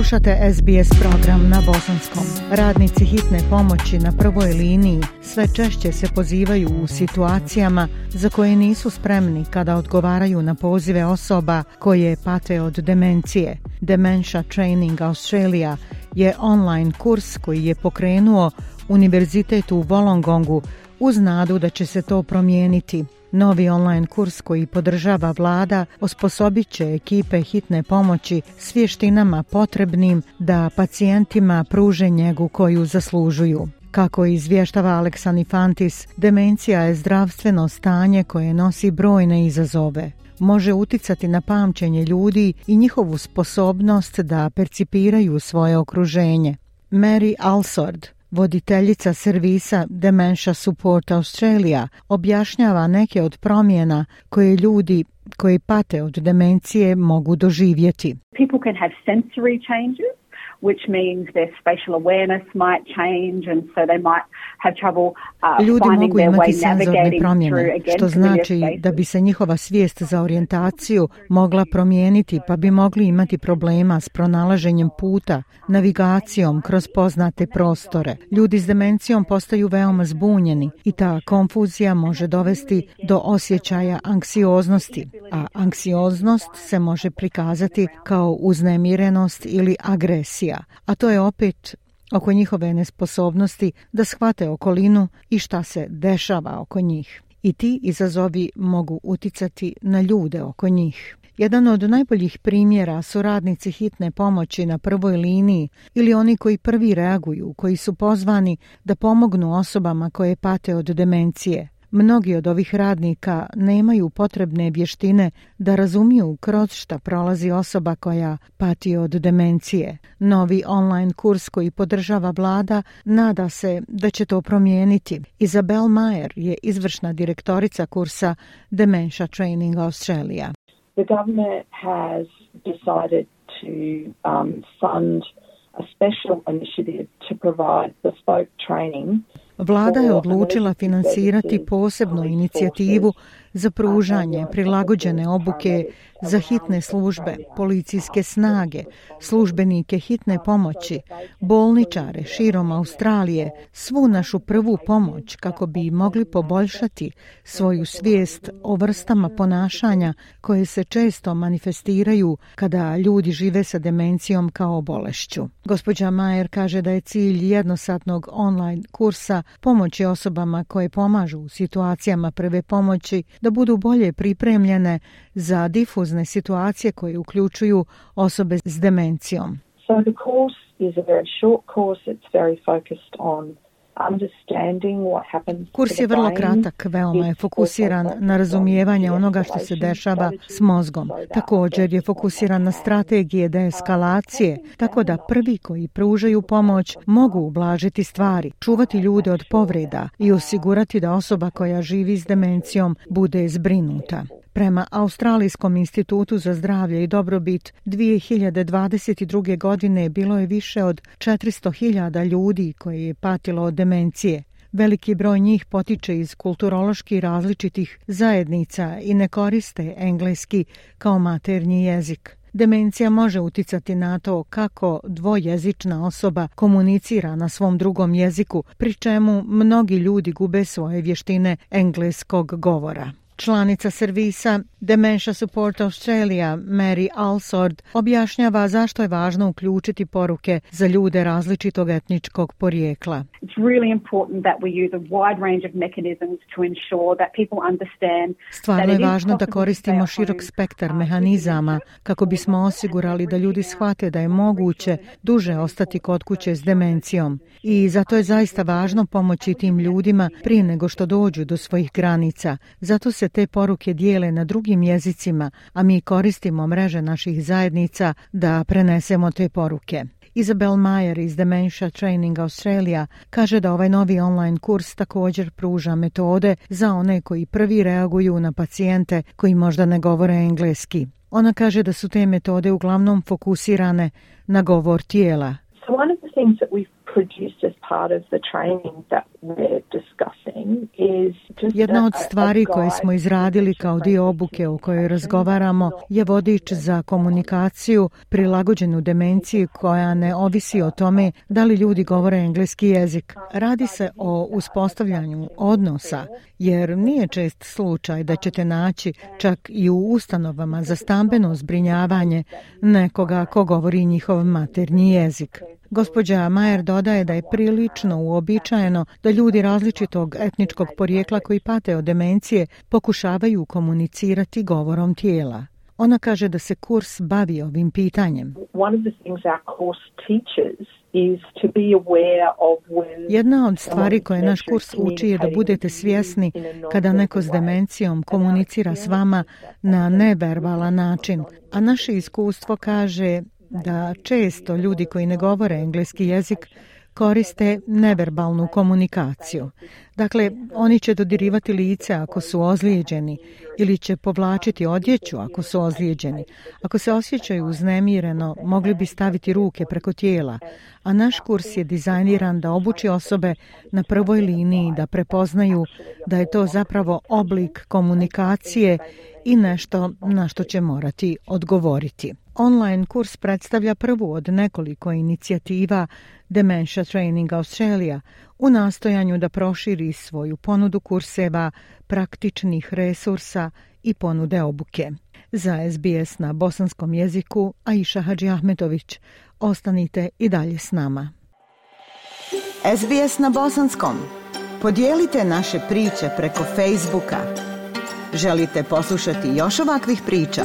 Slušate SBS program na bosanskom. Radnici hitne pomoći na prvoj liniji sve češće se pozivaju u situacijama za koje nisu spremni kada odgovaraju na pozive osoba koje pate od demencije. Dementia Training Australia je online kurs koji je pokrenuo Univerzitet u Volongongu uz nadu da će se to promijeniti. Novi online kurs koji podržava vlada osposobit će ekipe hitne pomoći s vještinama potrebnim da pacijentima pruže njegu koju zaslužuju. Kako izvještava Fantis, demencija je zdravstveno stanje koje nosi brojne izazove može uticati na pamćenje ljudi i njihovu sposobnost da percipiraju svoje okruženje. Mary Alsord, Voditeljica servisa Dementia Support Australia objašnjava neke od promjena koje ljudi koji pate od demencije mogu doživjeti. People can have sensory Ljudi mogu imati senzorne promjene, što znači da bi se njihova svijest za orijentaciju mogla promijeniti, pa bi mogli imati problema s pronalaženjem puta, navigacijom kroz poznate prostore. Ljudi s demencijom postaju veoma zbunjeni i ta konfuzija može dovesti do osjećaja anksioznosti a anksioznost se može prikazati kao uznemirenost ili agresija, a to je opet oko njihove nesposobnosti da shvate okolinu i šta se dešava oko njih. I ti izazovi mogu uticati na ljude oko njih. Jedan od najboljih primjera su radnici hitne pomoći na prvoj liniji ili oni koji prvi reaguju, koji su pozvani da pomognu osobama koje pate od demencije. Mnogi od ovih radnika nemaju potrebne vještine da razumiju kroz šta prolazi osoba koja pati od demencije. Novi online kurs koji podržava vlada nada se da će to promijeniti. Isabel Mayer je izvršna direktorica kursa Dementia Training Australia. The government has decided to um, fund a special initiative to provide bespoke training Vlada je odlučila financirati posebnu inicijativu za pružanje prilagođene obuke za hitne službe, policijske snage, službenike hitne pomoći, bolničare širom Australije, svu našu prvu pomoć kako bi mogli poboljšati svoju svijest o vrstama ponašanja koje se često manifestiraju kada ljudi žive sa demencijom kao bolešću. Gospođa Majer kaže da je cilj jednosatnog online kursa pomoći osobama koje pomažu u situacijama prve pomoći da budu bolje pripremljene za difuzne situacije koje uključuju osobe s demencijom. So the course is a short course. It's very focused on Kurs je vrlo kratak, veoma je fokusiran na razumijevanje onoga što se dešava s mozgom. Također je fokusiran na strategije deeskalacije, tako da prvi koji pružaju pomoć mogu ublažiti stvari, čuvati ljude od povreda i osigurati da osoba koja živi s demencijom bude zbrinuta. Prema Australijskom institutu za zdravlje i dobrobit 2022. godine bilo je više od 400.000 ljudi koji je patilo od demencije. Veliki broj njih potiče iz kulturološki različitih zajednica i ne koriste engleski kao maternji jezik. Demencija može uticati na to kako dvojezična osoba komunicira na svom drugom jeziku, pri čemu mnogi ljudi gube svoje vještine engleskog govora. Članica servisa Dementia Support Australia Mary Alsord objašnjava zašto je važno uključiti poruke za ljude različitog etničkog porijekla. Stvarno je važno da koristimo širok spektar uh, mehanizama kako bismo osigurali da ljudi shvate da je moguće duže ostati kod kuće s demencijom i zato je zaista važno pomoći tim ljudima prije nego što dođu do svojih granica. Zato se te poruke dijele na drugim jezicima, a mi koristimo mreže naših zajednica da prenesemo te poruke. Isabel Mayer iz Dementia Training Australia kaže da ovaj novi online kurs također pruža metode za one koji prvi reaguju na pacijente koji možda ne govore engleski. Ona kaže da su te metode uglavnom fokusirane na govor tijela. So one of the things that we've produced as part of the training that we're discussing is jedna od stvari koje smo izradili kao dio obuke o kojoj razgovaramo je vodič za komunikaciju prilagođenu demenciji koja ne ovisi o tome da li ljudi govore engleski jezik. Radi se o uspostavljanju odnosa jer nije čest slučaj da ćete naći čak i u ustanovama za stambeno zbrinjavanje nekoga ko govori njihov maternji jezik. Gospođa Majer dodaje da je prilično uobičajeno da ljudi različitog etničkog porijekla koji pate od demencije pokušavaju komunicirati govorom tijela. Ona kaže da se kurs bavi ovim pitanjem. Jedna od stvari koje naš kurs uči je da budete svjesni kada neko s demencijom komunicira s vama na neverbalan način, a naše iskustvo kaže da često ljudi koji ne govore engleski jezik koriste neverbalnu komunikaciju. Dakle, oni će dodirivati lice ako su ozlijeđeni ili će povlačiti odjeću ako su ozlijeđeni. Ako se osjećaju uznemireno, mogli bi staviti ruke preko tijela, a naš kurs je dizajniran da obuči osobe na prvoj liniji da prepoznaju da je to zapravo oblik komunikacije i nešto na što će morati odgovoriti. Online kurs predstavlja prvu od nekoliko inicijativa Dementia Training Australia u nastojanju da proširi svoju ponudu kurseva, praktičnih resursa i ponude obuke. Za SBS na bosanskom jeziku Aisha Hadži Ahmetović. Ostanite i dalje s nama. SBS na bosanskom. Podijelite naše priče preko Facebooka. Želite poslušati još ovakvih priča?